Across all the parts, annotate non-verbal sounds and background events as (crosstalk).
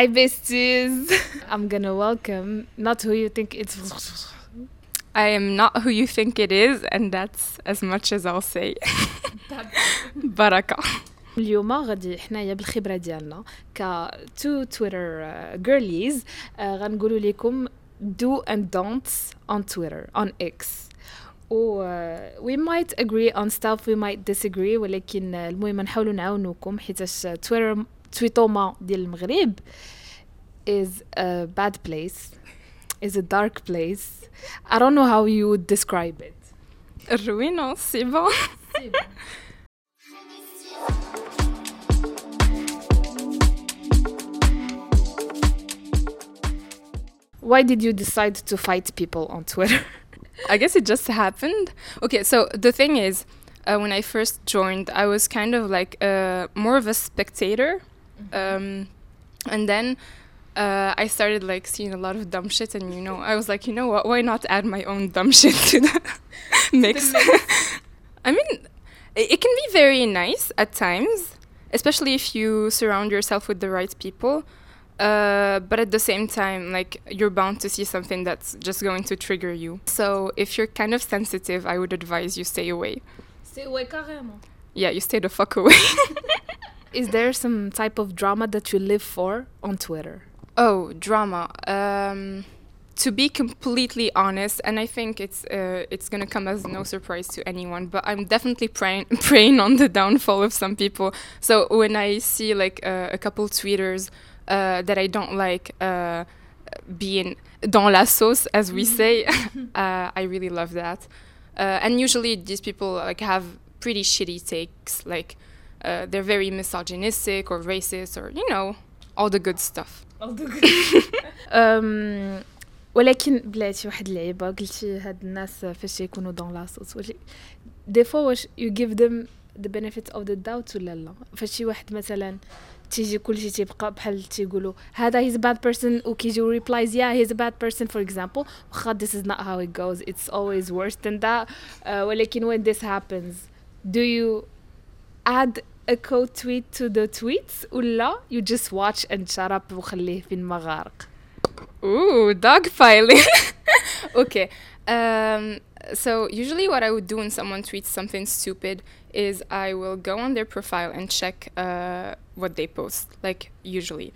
Hi, besties. I'm gonna welcome not who you think it's. I am not who you think it is, and that's as much as I'll say. (laughs) Baraka. اليوم غادي حنايا بالخبره ديالنا ك تو تويتر جيرليز غنقولوا لكم do and don'ts on Twitter on X و uh, we might agree on stuff we might disagree ولكن المهم نحاولوا نعاونوكم حيتاش تويتر تويتوما ديال المغرب is a bad place is a dark place I don't know how you would describe it الروينة سي بون Why did you decide to fight people on Twitter? I guess it just happened. Okay, so the thing is, uh, when I first joined, I was kind of like uh, more of a spectator. Um, and then uh, I started like seeing a lot of dumb shit, and you know, I was like, you know what? Why not add my own dumb (laughs) shit to the mix? (laughs) I mean, it, it can be very nice at times, especially if you surround yourself with the right people. Uh, but at the same time, like you're bound to see something that's just going to trigger you. So if you're kind of sensitive, I would advise you stay away. Stay away carrément. Yeah, you stay the fuck away. (laughs) Is there some type of drama that you live for on Twitter? oh, drama. Um, to be completely honest, and I think it's uh, it's gonna come as no surprise to anyone, but I'm definitely praying (laughs) praying on the downfall of some people. So when I see like uh, a couple tweeters uh, that I don't like uh, being dans la sauce, as we say, (laughs) uh, (laughs) I really love that. Uh, and usually these people like have pretty shitty takes, like uh, they're very misogynistic or racist or you know all the good stuff. أم، ولكن بلاتي واحد اللعيبه قلتي هاد الناس فاش يكونوا دون لاصوص واش دي فوا واش يو جيف ذم ذا بينيفيت اوف ذا داوت ولا لا فاش شي واحد مثلا تيجي كلشي تيبقى بحال تيقولوا هذا هيز باد بيرسون وكيجيو ريبلايز يا هيز باد بيرسون فور اكزامبل واخا this is not how it goes it's always worse than that uh, ولكن when this happens do you add a code tweet to the tweets ولا you just watch and shut up وخليه في المغارق Ooh, dogpiling. (laughs) okay. Um, so usually what I would do when someone tweets something stupid is I will go on their profile and check uh, what they post, like usually.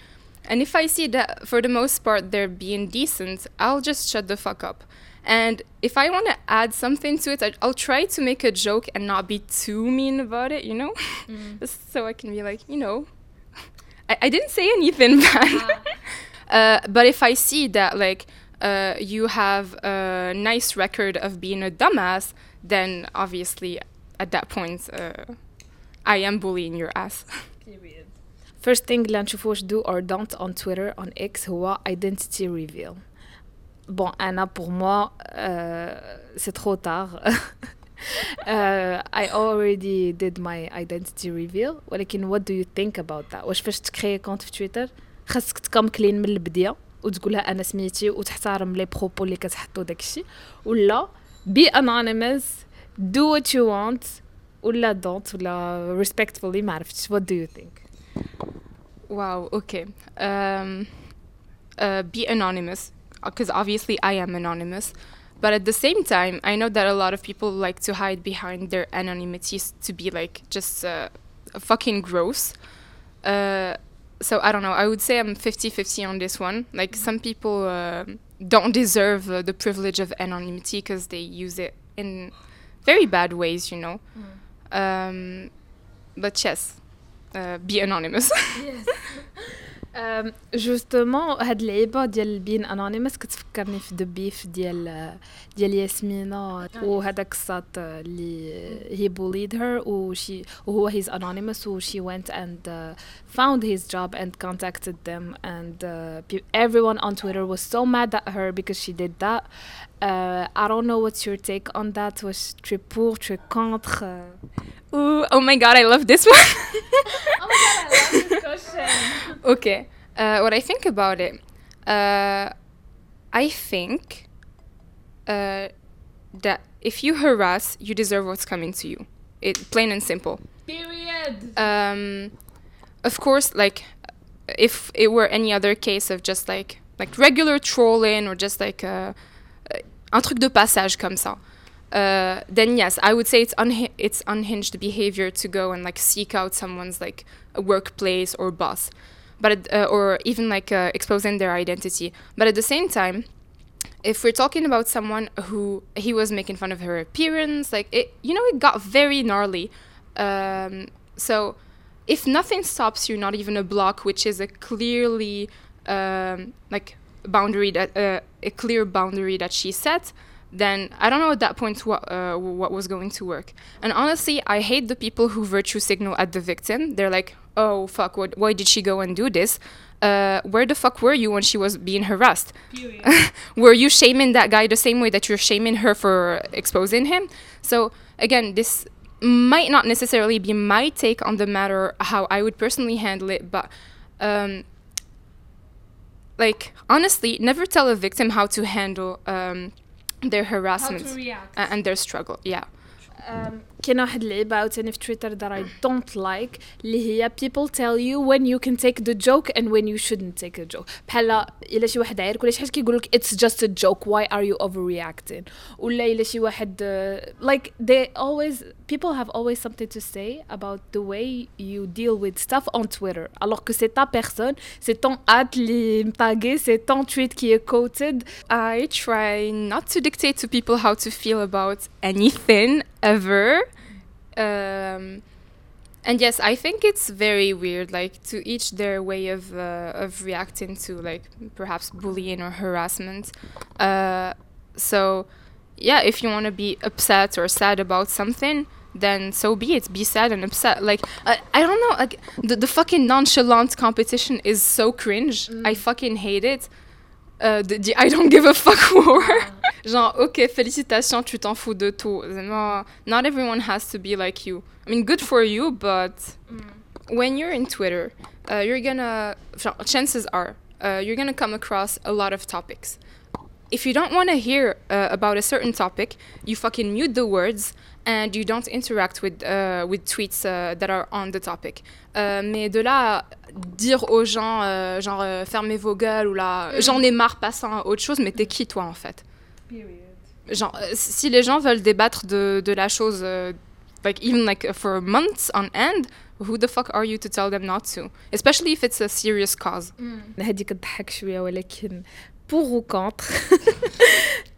And if I see that for the most part they're being decent, I'll just shut the fuck up. And if I want to add something to it, I- I'll try to make a joke and not be too mean about it, you know? Just (laughs) so I can be like, you know, (laughs) I, I didn't say anything (laughs) bad. Uh, but if I see that like uh, you have a nice record of being a dumbass, then obviously at that point uh, I am bullying your ass. First thing اللي نشوفو واش do or don't on Twitter on X هو identity reveal. Bon, أنا pour moi euh, c'est trop tard. uh, I already did my identity reveal ولكن what do you think about that واش فاش تكري كونت في تويتر خاصك تكون كلين من البدايه وتقولها أنا سميتي وتحترم لي بروبو اللي كتحطو داكشي ولا be anonymous do what you want ولا don't ولا respectfully ما عرفتش you think Wow, okay. Um, uh, be anonymous, because obviously I am anonymous. But at the same time, I know that a lot of people like to hide behind their anonymities to be like just uh, fucking gross. Uh, so I don't know. I would say I'm 50 50 on this one. Like some people uh, don't deserve uh, the privilege of anonymity because they use it in very bad ways, you know. Um, but yes, uh, be anonymous. (laughs) Um, (laughs) جوستومون هاد اللعيبه ديال بين انونيمس كتفكرني في ذا بيف ديال ديال ياسمينة وهذاك الساط اللي هي bullied her وشي وهو he's anonymous و she went and uh, found his job and contacted them and uh, pe- everyone on Twitter was so mad at her because she did that uh, I don't know what's your take on that واش tu es pour tu es contre Ooh, oh my god, I love this one. (laughs) Oh my god, I love this question. (laughs) okay, uh, what I think about it, uh, I think uh, that if you harass, you deserve what's coming to you. It plain and simple. Period. Um, of course, like if it were any other case of just like like regular trolling or just like uh, uh, un truc de passage comme ça. Uh, then yes, I would say it's unha- it's unhinged behavior to go and like seek out someone's like workplace or boss, but uh, or even like uh, exposing their identity. But at the same time, if we're talking about someone who he was making fun of her appearance, like it, you know, it got very gnarly. Um, so if nothing stops you, not even a block, which is a clearly um, like boundary that uh, a clear boundary that she set, then I don't know at that point what uh, what was going to work. And honestly, I hate the people who virtue signal at the victim. They're like, "Oh fuck, what, why did she go and do this? Uh, where the fuck were you when she was being harassed? (laughs) were you shaming that guy the same way that you're shaming her for exposing him?" So again, this might not necessarily be my take on the matter, how I would personally handle it, but um, like honestly, never tell a victim how to handle um, their harassment and their struggle. Yeah. Um, كاين واحد اللعيبه عاوتاني في تويتر that I don't like اللي هي people tell you when you can take the joke and when you shouldn't take a joke بحال الا شي واحد عايرك ولا شي حاجه كيقول لك it's just a joke why are you overreacting ولا الا شي واحد uh, like they always people have always something to say about the way you deal with stuff on Twitter alors que c'est ta personne c'est ton ad li mpagé c'est ton tweet qui est quoted I try not to dictate to people how to feel about anything ever um, and yes, I think it's very weird. Like to each their way of uh, of reacting to like perhaps bullying or harassment. Uh, so yeah, if you want to be upset or sad about something, then so be it. Be sad and upset. Like I, I don't know. Like the the fucking nonchalant competition is so cringe. Mm. I fucking hate it. Uh, the, the I don't give a fuck (laughs) war. Genre, ok, félicitations, tu t'en fous de tout. No, not everyone has to be like you. I mean, good for you, but mm. when you're in Twitter, uh, you're gonna, chances are, uh, you're gonna come across a lot of topics. If you don't want to hear uh, about a certain topic, you fucking mute the words and you don't interact with, uh, with tweets uh, that are on the topic. Euh, mais de là dire aux gens, euh, genre, fermez vos gueules ou là, mm. j'en ai marre, passant à autre chose, mais t'es qui toi en fait? Genre, euh, si les gens veulent débattre de, de la chose, uh, like even like for months on end, who the fuck are you to tell them not to? Especially if it's a serious cause. هذيك تضحك (laughs) شويه ولكن بور و كونتر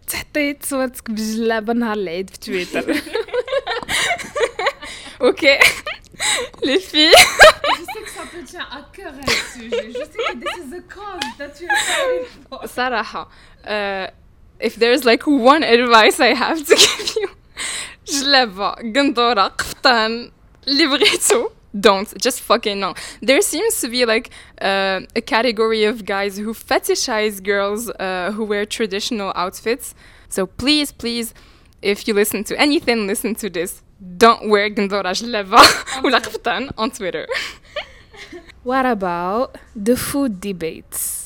تحطيت صورتك بجلابه نهار العيد في تويتر (laughs) (laughs) اوكي (laughs) les filles. je sais que ça te tient à cœur un sujet. Je sais que this is a cause that you're fighting for. صراحة. Uh, if there's like one advice I have to give (laughs) you جلابة قندورة قفطان اللي بغيتو don't just fucking no there seems to be like uh, a category of guys who fetishize girls uh, who wear traditional outfits so please please if you listen to anything listen to this don't wear قندورة جلابة (laughs) ولا قفطان on Twitter (laughs) what about the food debates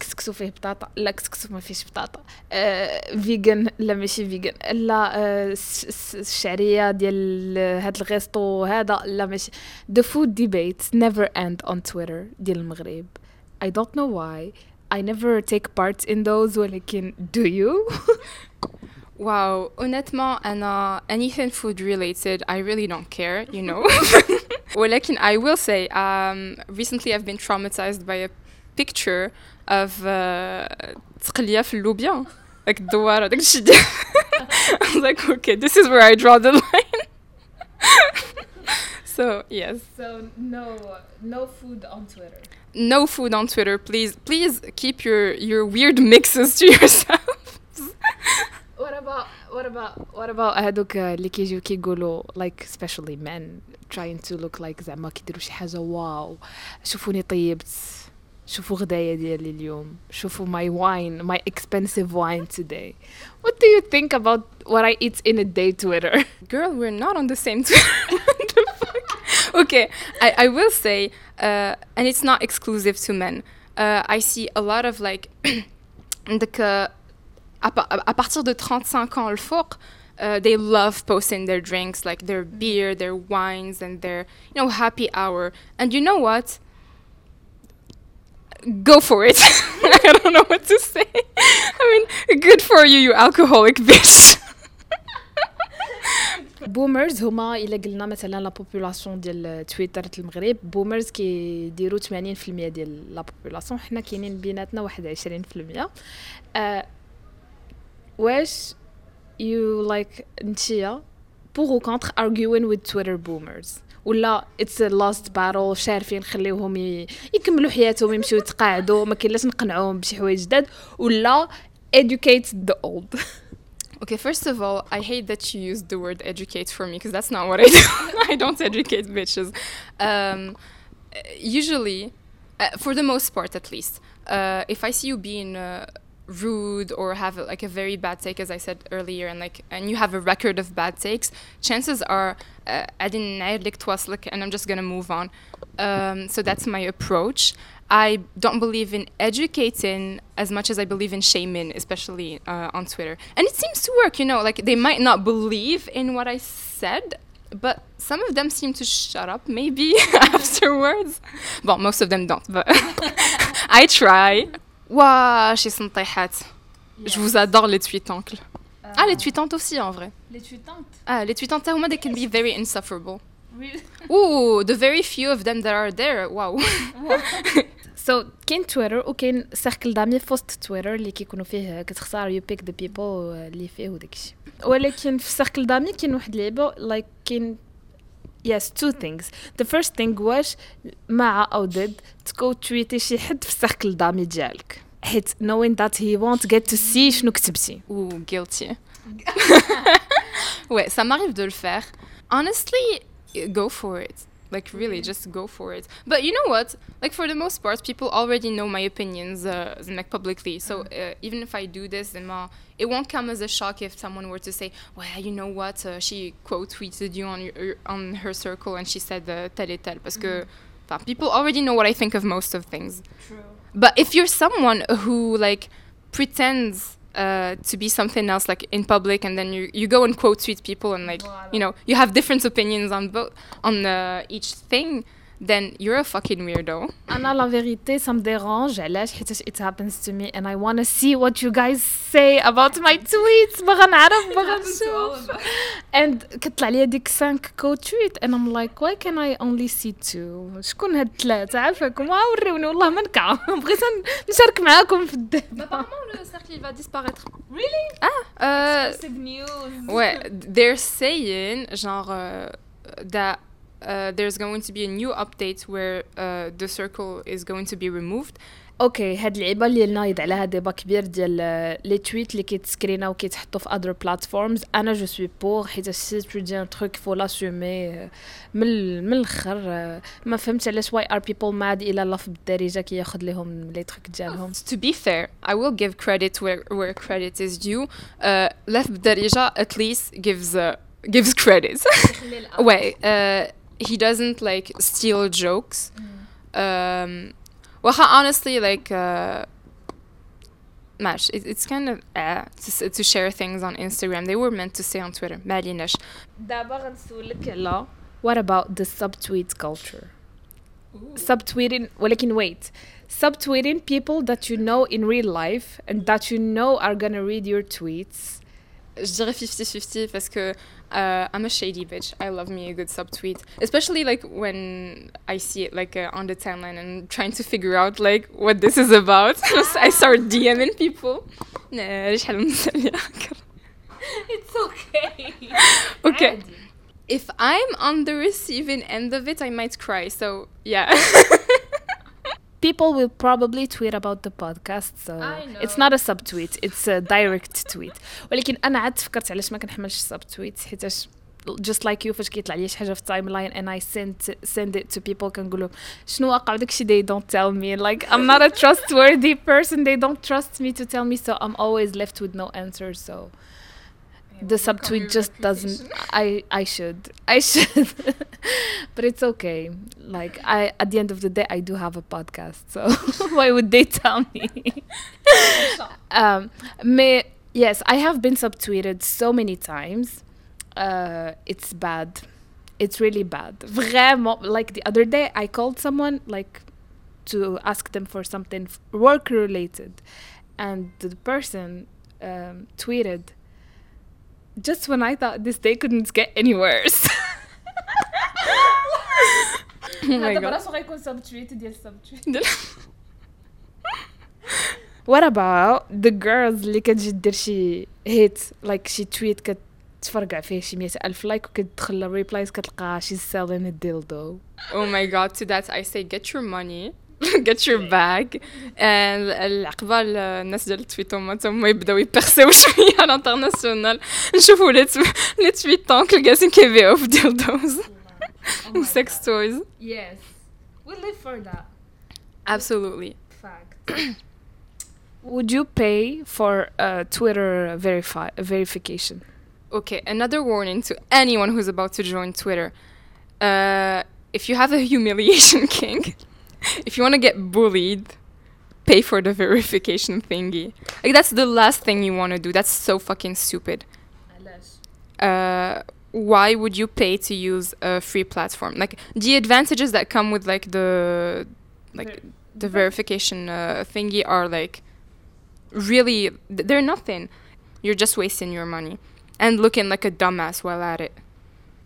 كسكسو فيه بطاطا لا كسكسو ما فيش بطاطا آه فيجن لا ماشي فيجن لا آه الشعريه ديال هاد الغيستو هذا لا ماشي the food debates never end on Twitter ديال المغرب I don't know why I never take part in those ولكن do you (laughs) Wow, honnêtement, Anna, anything food related, I really don't care, you know. (laughs) ولكن I will say, um, recently I've been traumatized by a picture of تقليه في اللوبيا داك الدواره (laughs) داك الشيء ديال I was like okay this is where I draw the line (laughs) so yes so no no food on Twitter no food on Twitter please please keep your your weird mixes to yourself what about what about what about هذوك اللي كيجيو كيقولوا like especially men trying to look like زعما كيديروا شي حاجه واو شوفوني طيبت شوفوا غدايا ديالي اليوم شوفوا my wine my expensive wine today what do you think about what I eat in a day Twitter (laughs) girl we're not on the same Twitter (laughs) okay I, I will say uh, and it's not exclusive to men uh, I see a lot of like (clears throat) donc uh, à, partir de 35 ans le fort uh, they love posting their drinks like their beer their wines and their you know happy hour and you know what go for it. (laughs) I don't know what to say. I mean, good for you, you alcoholic bitch. بومرز هما الا قلنا مثلا لا بوبولاسيون ديال تويتر المغرب بومرز كيديروا 80% ديال لا بوبولاسيون حنا كاينين بيناتنا واحد 20% uh, واش you like نتيا pour ou contre arguing with Twitter boomers ولا اتس لاست باتل شارفين نخليوهم يكملوا حياتهم يمشيو يتقاعدوا ما كاين لاش نقنعوهم بشي حوايج جداد ولا educate the old (laughs) Okay, first of all, I hate that you used the word educate for me because that's not what I do. (laughs) I don't educate bitches. Um, usually, uh, for the most part at least, uh, if I see you being uh, rude or have like a very bad take, as I said earlier, and like and you have a record of bad takes, chances are I didn't like and I'm just gonna move on. Um, so that's my approach. I don't believe in educating as much as I believe in shaming, especially uh, on Twitter. And it seems to work, you know, like they might not believe in what I said, but some of them seem to shut up maybe (laughs) afterwards. Well, most of them don't, but (laughs) I try. Waouh, chez Santaïhat. Je vous adore les tweetancles. Uh, ah, les tweetantes aussi en vrai. Les tweetantes Ah, les tweetantes, they can be very insufferable. Really? (laughs) Ooh, the very few of them that are there, wow. (laughs) سو so, كاين تويتر وكاين سيركل دامي في وسط تويتر اللي كيكونوا فيه كتختار يو بيك ذا بيبل اللي فيه وداكشي ولكن في سيركل دامي كاين واحد اللعيبه لايك كاين yes two things the first thing واش مع او ضد تكو تويتي شي حد في السيركل دامي ديالك حيت knowing that he won't get to see شنو كتبتي ou guilty (laughs) ouais ça m'arrive de le faire honestly go for it like really mm-hmm. just go for it but you know what like for the most part people already know my opinions uh, like publicly so mm. uh, even if i do this then uh, it won't come as a shock if someone were to say well you know what uh, she quote tweeted you on your, on her circle and she said uh, tel et tel parce que mm. people already know what i think of most of things True. but if you're someone who like pretends uh, to be something else like in public and then you, you go and quote tweet people and like you know you have different opinions on both on uh, each thing then you're a fucking weirdo. أنا la vérité ça me dérange علاش حيت it happens to me and I want to see what you guys say about my tweets باغا نعرف باغا نشوف and كتطلع لي ديك 5 كو tweet and I'm like why can I only see two شكون هاد الثلاثة عافاكم وريوني والله ما نكع بغيت نشارك معاكم في الدب apparemment le cercle il va disparaître really ah euh, news ouais they're saying genre euh, that uh, there's going to be a new update where uh, the circle is going to be removed اوكي هاد اللعيبه اللي نايض عليها ديبا كبير ديال لي تويت اللي كيتسكرينا وكيتحطوا في اذر بلاتفورمز انا جو سوي بور حيت سي تو دي ان تروك فو لاسومي من من الاخر ما فهمتش علاش واي ار بيبل ماد الى لا في بالدارجه كياخذ لهم لي تروك ديالهم to be fair I will give credit where where credit is due uh, لا في بالدارجه at least gives uh, gives credit ouais uh, he doesn't like steal jokes. Mm. Um, well, honestly, like, uh, Mash, it, it's kind of uh, to, to share things on Instagram. They were meant to say on Twitter. Malinash. What about the subtweet culture? Subtweeting, ولكن wait. Subtweeting people that you know in real life and that you know are gonna read your tweets. Je dirais 50-50 parce que uh, I'm a shady bitch. I love me a good subtweet, especially like when I see it like uh, on the timeline and trying to figure out like what this is about. (laughs) I start DMing people. (laughs) it's okay. (laughs) okay. If I'm on the receiving end of it, I might cry. So yeah people will probably tweet about the podcast so it's not a subtweet it's a direct tweet ولكن انا عاد فكرت علاش ما كنحملش subtweets حيتاش just like you فاش كيطلع لي شي حاجه في التايم لاين and I send send it to people كنقول لهم شنو واقع داكشي they don't tell me like I'm not a trustworthy person they don't trust me to tell me so I'm always left with no answer so the subtweet just doesn't i i should i should. (laughs) But it's okay. Like i at the end of the day i do have a podcast so (laughs) why would they tell me? (laughs) Um may yes i have been subtweeted so many times. Uh it's bad. It's really bad. Vraiment. Like the other day i called someone like to ask them for something work related. And the person um, tweeted just when I thought this day couldn't get any worse (laughs) (laughs) Oh my god. What about the girls اللي كتجي دير شي هيت like شي تويت كتفرقع فيه شي مية ألف لايك وكتدخل الريبلايز كتلقى she's selling a dildo Oh my god, to that I say get your money (laughs) get your bag and العقبة الناس ديال التويتومات هما يبداو يبيرسيو شوية (laughs) على الانترناسيونال نشوفوا لي لي تويتون جالسين كيبيعوا في ديلدوز و sex toys Yes we live for that absolutely fact (clears throat) Would you pay for a Twitter verify verification? Okay, another warning to anyone who's about to join Twitter. Uh, if you have a humiliation king, (laughs) (laughs) if you want to get bullied, pay for the verification thingy. Like, that's the last thing you want to do. That's so fucking stupid. Uh, why would you pay to use a free platform? Like, the advantages that come with, like, the, like, the verification uh, thingy are, like, really, th- they're nothing. You're just wasting your money and looking like a dumbass while at it.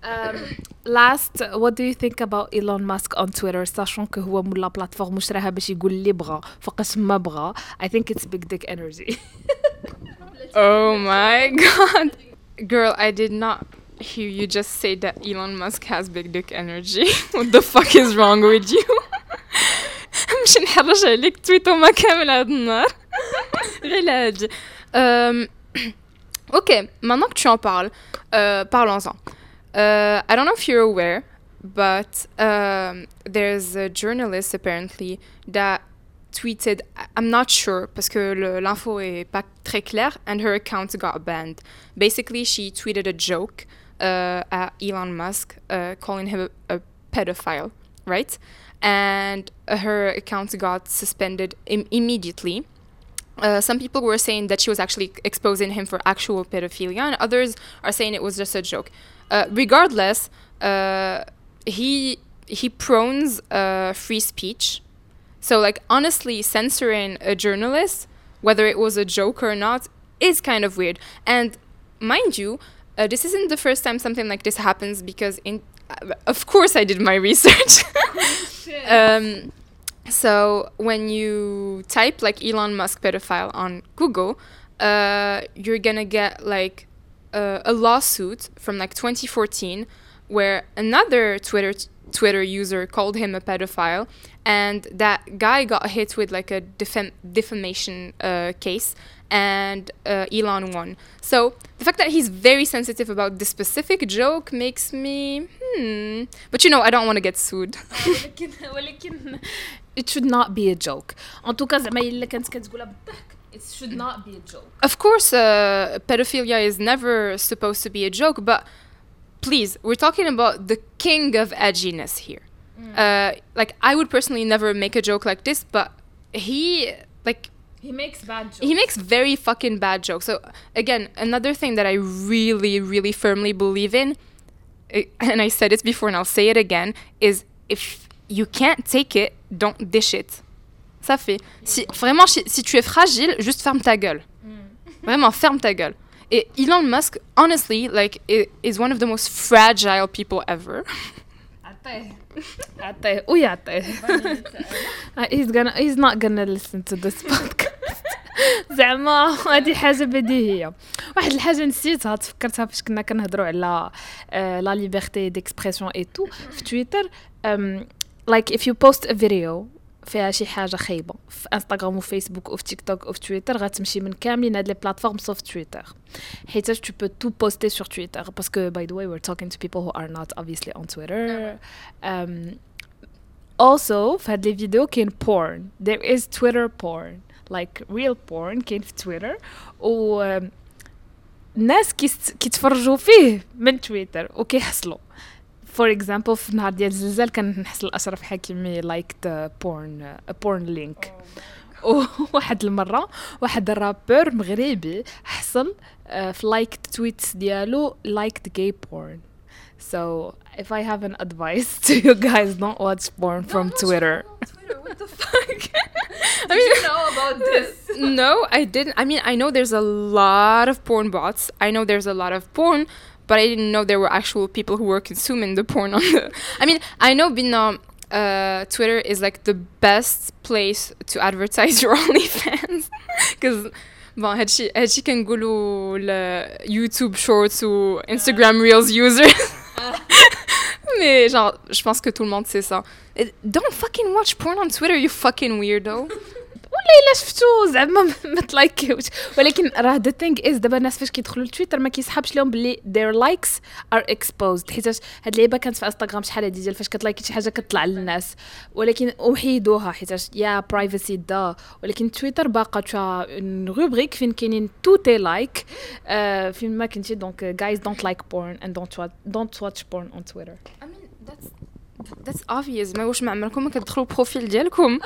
Um, last, what do you think about Elon Musk on Twitter? Sachant que هو مولا بلاتفورم وشراها باش يقول اللي بغى فقط ما بغى. I think it's big dick energy. Oh my god. Girl, I did not hear you just say that Elon Musk has big dick energy. what the fuck is wrong with you? مش نحرش عليك تويتو ما كامل هاد النهار غير um, ok maintenant que tu en parles euh, parlons-en uh, I don't know if you're aware but um, there's a journalist apparently that tweeted I'm not sure parce que l'info est pas très claire and her account got banned. Basically she tweeted a joke uh, at Elon Musk uh, calling him a, a pedophile right? And her account got suspended Im- immediately. Uh, some people were saying that she was actually exposing him for actual pedophilia, and others are saying it was just a joke. Uh, regardless, uh, he he prones uh, free speech. So, like, honestly, censoring a journalist, whether it was a joke or not, is kind of weird. And mind you, uh, this isn't the first time something like this happens because, in uh, of course, I did my (laughs) research. um, so when you type like Elon Musk pedophile on Google, uh, you're gonna get like uh, a lawsuit from like 2014 where another Twitter Twitter user called him a pedophile, and that guy got hit with like a defam- defamation uh, case, and uh, Elon won. So the fact that he's very sensitive about this specific joke makes me hmm. But you know, I don't want to get sued. (laughs) (laughs) ولكن ولكن it should not be a joke. En tout cas زعما الا كانت كتقولها بالضحك it should not be a joke. Of course, uh, pedophilia is never supposed to be a joke, but please, we're talking about the king of edginess here. Uh, like, I would personally never make a joke like this, but he, like, He makes bad jokes. he makes very fucking bad jokes. So, again, another thing that I really, really firmly believe in, eh, (laughs) and I said it before and I'll say it again, is if you can't take it, don't dish it. Ça fait. Si, vraiment, si, si tu es fragile, juste ferme ta gueule. Vraiment, ferme ta gueule. Et Elon Musk, honestly, like, i- is one of the most fragile people ever. عطيه عطيه ويعطيه (laughs) he's gonna he's not gonna listen to this podcast (laughs) زعما هذه حاجه بديهيه واحد الحاجه نسيتها تفكرتها فاش كنا كنهضروا على لا ليبرتي ديكسبرسيون اي تو في تويتر um, like if you post a video فيها شي حاجة خايبة. في انستغرام وفيسبوك وفي تيك توك وفي تويتر غتمشي من كاملين هاد لي بلاتفورم سوف تويتر حيت tout poster sur Twitter. Parce que by the way we're talking to people who are not obviously on Twitter. Um, also في هاد لي فيديو كاين porn. There is Twitter porn. Like real porn كاين في تويتر و الناس كيتفرجوا فيه من تويتر وكيحصلوا فور اكزامبل في نهار ديال الزلزال كان نحصل اشرف حكيمي لايكت بورن بورن لينك وواحد المره واحد الرابور مغربي حصل آه، في لايك تويتس ديالو لايكت جاي بورن So if I have an advice to you guys, don't watch porn from Twitter. Twitter. What the fuck? I Did (laughs) mean, (laughs) you know about this? no, I didn't. I mean, I know there's a lot of porn bots. I know there's a lot of porn, but I didn't know there were actual people who were consuming the porn on the. I mean, I know بأن uh, Twitter is like the best place to advertise (laughs) your OnlyFans because. Bon, هادشي هادشي كنقولوا ل YouTube Shorts ou Instagram Reels users. (laughs) Mais genre, je pense que tout le monde sait ça. Et Don't fucking watch porn on Twitter, you fucking weirdo. (laughs) الا شفتو؟ زعما (laughs) ما تلايكيوش. ولكن راه ذا ثينغ از دابا الناس فاش كيدخلوا لتويتر ما كيسحبش لهم بلي their likes are exposed. حيتاش هاد اللعيبة كانت في انستغرام شحال هادي ديال فاش كتلايكي شي حاجة كتطلع للناس. ولكن وحيدوها حيتاش يا برايفسي دا. ولكن تويتر باقا تشا اون روبريك فين كاينين تو تي لايك فين ما كنتي دونك don't watch don't watch porn on Twitter. I mean, that's that's obvious. ما واش ما عمركم ما كتدخلوا البروفيل ديالكم.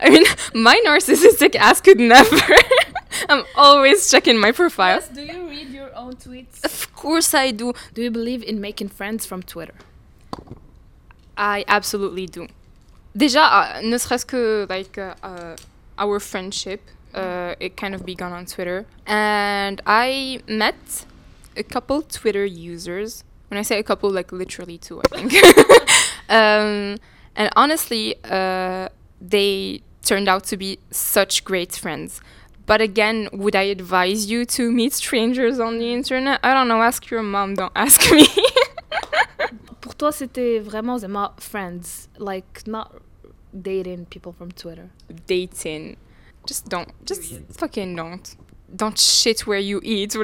I mean, (laughs) my narcissistic ass could never. (laughs) I'm always checking my profile. do you read your own tweets Of course I do. do you believe in making friends from Twitter I absolutely do. Déjà, uh, ne serait-ce que like uh, uh, our friendship, uh, it kind of began on Twitter, and I met a couple Twitter users. When I say a couple, like literally two, I think. (laughs) um, and honestly, uh, they turned out to be such great friends. But again, would I advise you to meet strangers on the internet? I don't know. Ask your mom. Don't ask (laughs) me. Pour toi, c'était vraiment zema friends, like not dating people from Twitter. dating. Just don't. Just fucking don't. Don't shit where you eat. (laughs)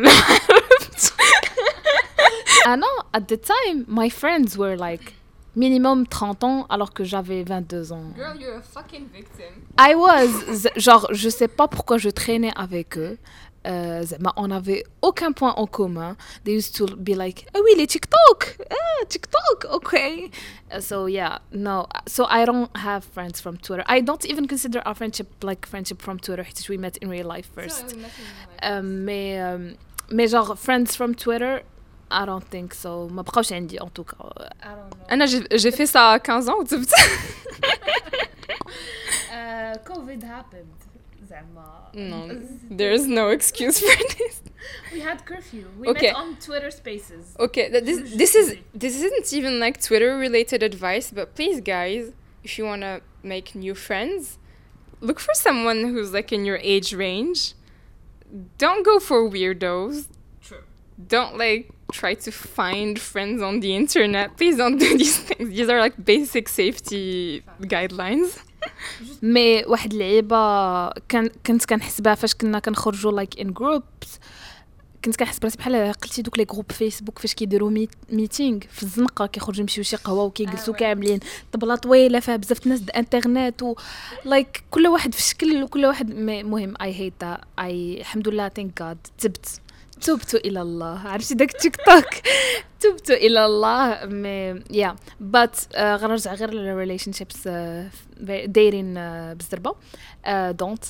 I know. at the time, my friends were like minimum 30 ans alors que j'avais 22 ans. Girl, you're a fucking victim. I was, genre, je sais pas pourquoi je traînais avec eux. Euh, on n'avait aucun point en commun. They used to be like, ah oui, les TikTok, ah, TikTok, okay. Uh, so yeah, no. So I don't have friends from Twitter. I don't even consider our friendship like friendship from Twitter. We met in real life first. Euh, mais, euh, mais genre, friends from Twitter, I don't think so. ما بقاوش عندي en tout cas. I don't know. Anna, j'ai j'ai fait ça à 15 ans. ou tout- Uh, COVID happened. (laughs) زعما. no, (laughs) there's no excuse for this. We had curfew. We Okay. met on Twitter Spaces. Okay, th- this this is this isn't even like Twitter related advice, but please, guys, if you wanna make new friends, look for someone who's like in your age range. Don't go for weirdos. Don't like try to find friends on the internet. Please don't do these (laughs) things. These are like basic safety guidelines. مي واحد اللعيبة كان كنت كنحسبها فاش كنا كنخرجوا لايك ان جروبس كنت كنحس براسي بحال قلتي دوك لي جروب فيسبوك فاش كيديروا ميت ميتينغ في الزنقة كيخرجوا يمشيو شي قهوه وكيجلسوا كاملين. طبلة طويلة فيها بزاف الناس د انترنت و لايك كل واحد في شكل وكل واحد مي- مهم. اي هيت اي الحمد لله ثانك جاد تبت. تبت إلى الله. عرفتي داك تيك توك (laughs) تبت إلى الله. مي يا آه، بات غنرجع غير للريليشن شيبس آه، دايرين بالزربه دونت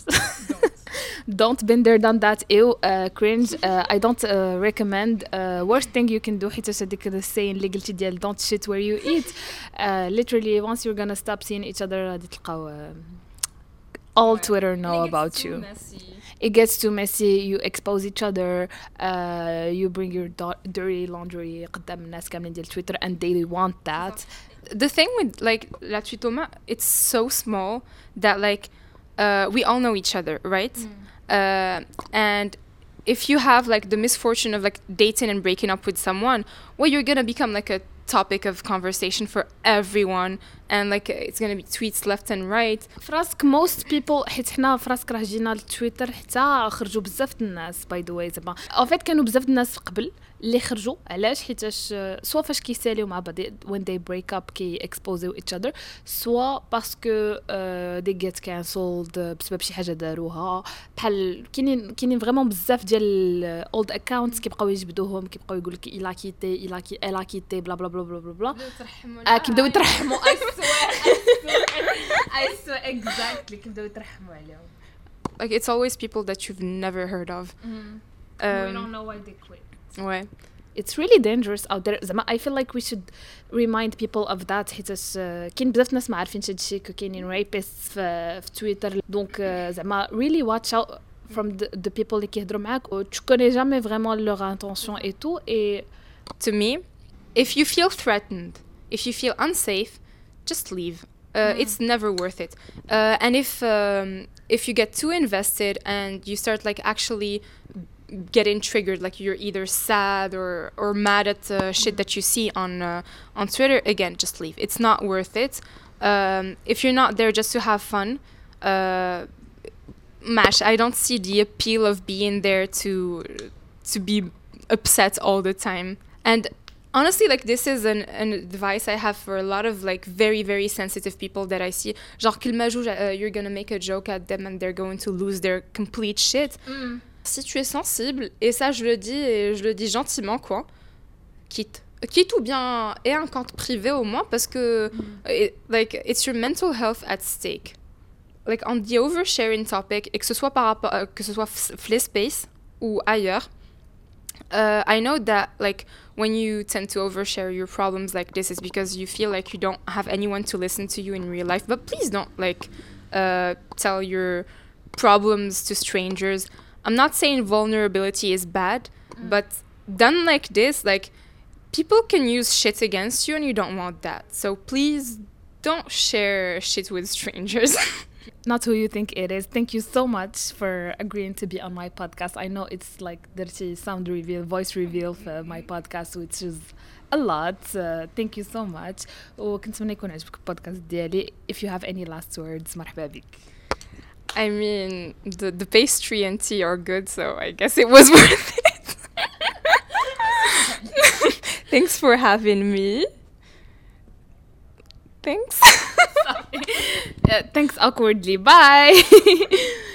دونت بين ذير دان ذات ايو كرينج اي دونت ريكومند ورست ثينغ يو كان دو حيت هذيك السين اللي قلتي ديال دونت شيت وير يو ايت ليترالي وانس يو غانا ستوب سين ايتش اذر غادي تلقاو uh, all Twitter know about you it gets too messy you expose each other uh, you bring your do- dirty laundry قدام الناس كاملين ديال تويتر and they want that The thing with like La Tuitoma, it's so small that like uh, we all know each other, right? Uh, and if you have like the misfortune of like dating and breaking up with someone, well, you're gonna become like a topic of conversation for everyone, and like it's gonna be tweets left and right. فراسك most people حيت حنا فراسك راه جينا لتويتر حتى خرجوا بزاف الناس باي ذا واي زعما. فيت كانوا بزاف الناس قبل اللي خرجوا. علاش؟ حيتاش آه، سوا فاش كيساليو مع بعض when they break up كي exposeu each other. سوا باسكو they get cancelled بسبب شي حاجة داروها. بحال كاينين كاينين فريمون بزاف ديال اولد اكونتس كيبقاو يجبدوهم كيبقاو يقول لك إلا كيتي إلا كي إلا كيتي بلا بلا بلا بلا بلا بلا. آه كيبداو يترحموا. I swear (laughs) I swear I swear exactly كيبداو يترحموا عليهم Like it's always people that you've never heard of. we Um, don't know why they quit Ouais. it's really dangerous out there زعما I feel like we should remind people of that حيتاش uh, كاين بزاف ناس ما عارفينش هادشي كاينين rapists في, في تويتر دونك uh, زعما really watch out from the, the people اللي كيهضروا معاك و tu connais jamais vraiment leur intention et tout et to me if you feel threatened if you feel unsafe just leave. Uh, Mm. it's never worth it. Uh, and if um, if you get too invested and you start like actually getting triggered like you're either sad or or mad at uh, shit that you see on uh, on Twitter again just leave. It's not worth it. Um, if you're not there just to have fun uh, mash I don't see the appeal of being there to to be upset all the time. And honestly like this is an, an advice i have for a lot of like very very sensitive people that i see. Genre qu'il joue, uh, you're gonna make a joke at them and they're going to lose their complete shit. Si tu es sensible et ça je le dis et je le dis gentiment quoi quitte quitte ou bien aie un compte privé au moins parce que it- like it's your mental health at stake. Like on the oversharing topic et que ce soit par rapport euh, que ce soit Flyspace ou ailleurs uh, I know that like when you tend to overshare your problems like this is because you feel like you don't have anyone to listen to you in real life. But please don't like uh, tell your problems to strangers. I'm not saying vulnerability is bad but done like this like people can use shit against you and you don't want that. So please don't share shit with strangers (laughs) not who you think it is. Thank you so much for agreeing to be on my podcast. I know it's like dirty sound reveal, voice reveal for my podcast, which is a lot. Uh, thank you so much. وكنتمنى يكون عجبك البودكاست ديالي. If you have any last words مرحبا بك. I mean, the, the pastry and tea are good, so I guess it was worth (laughs) it. (laughs) Thanks for having me. Thanks. (laughs) Uh, thanks awkwardly. Bye. (laughs)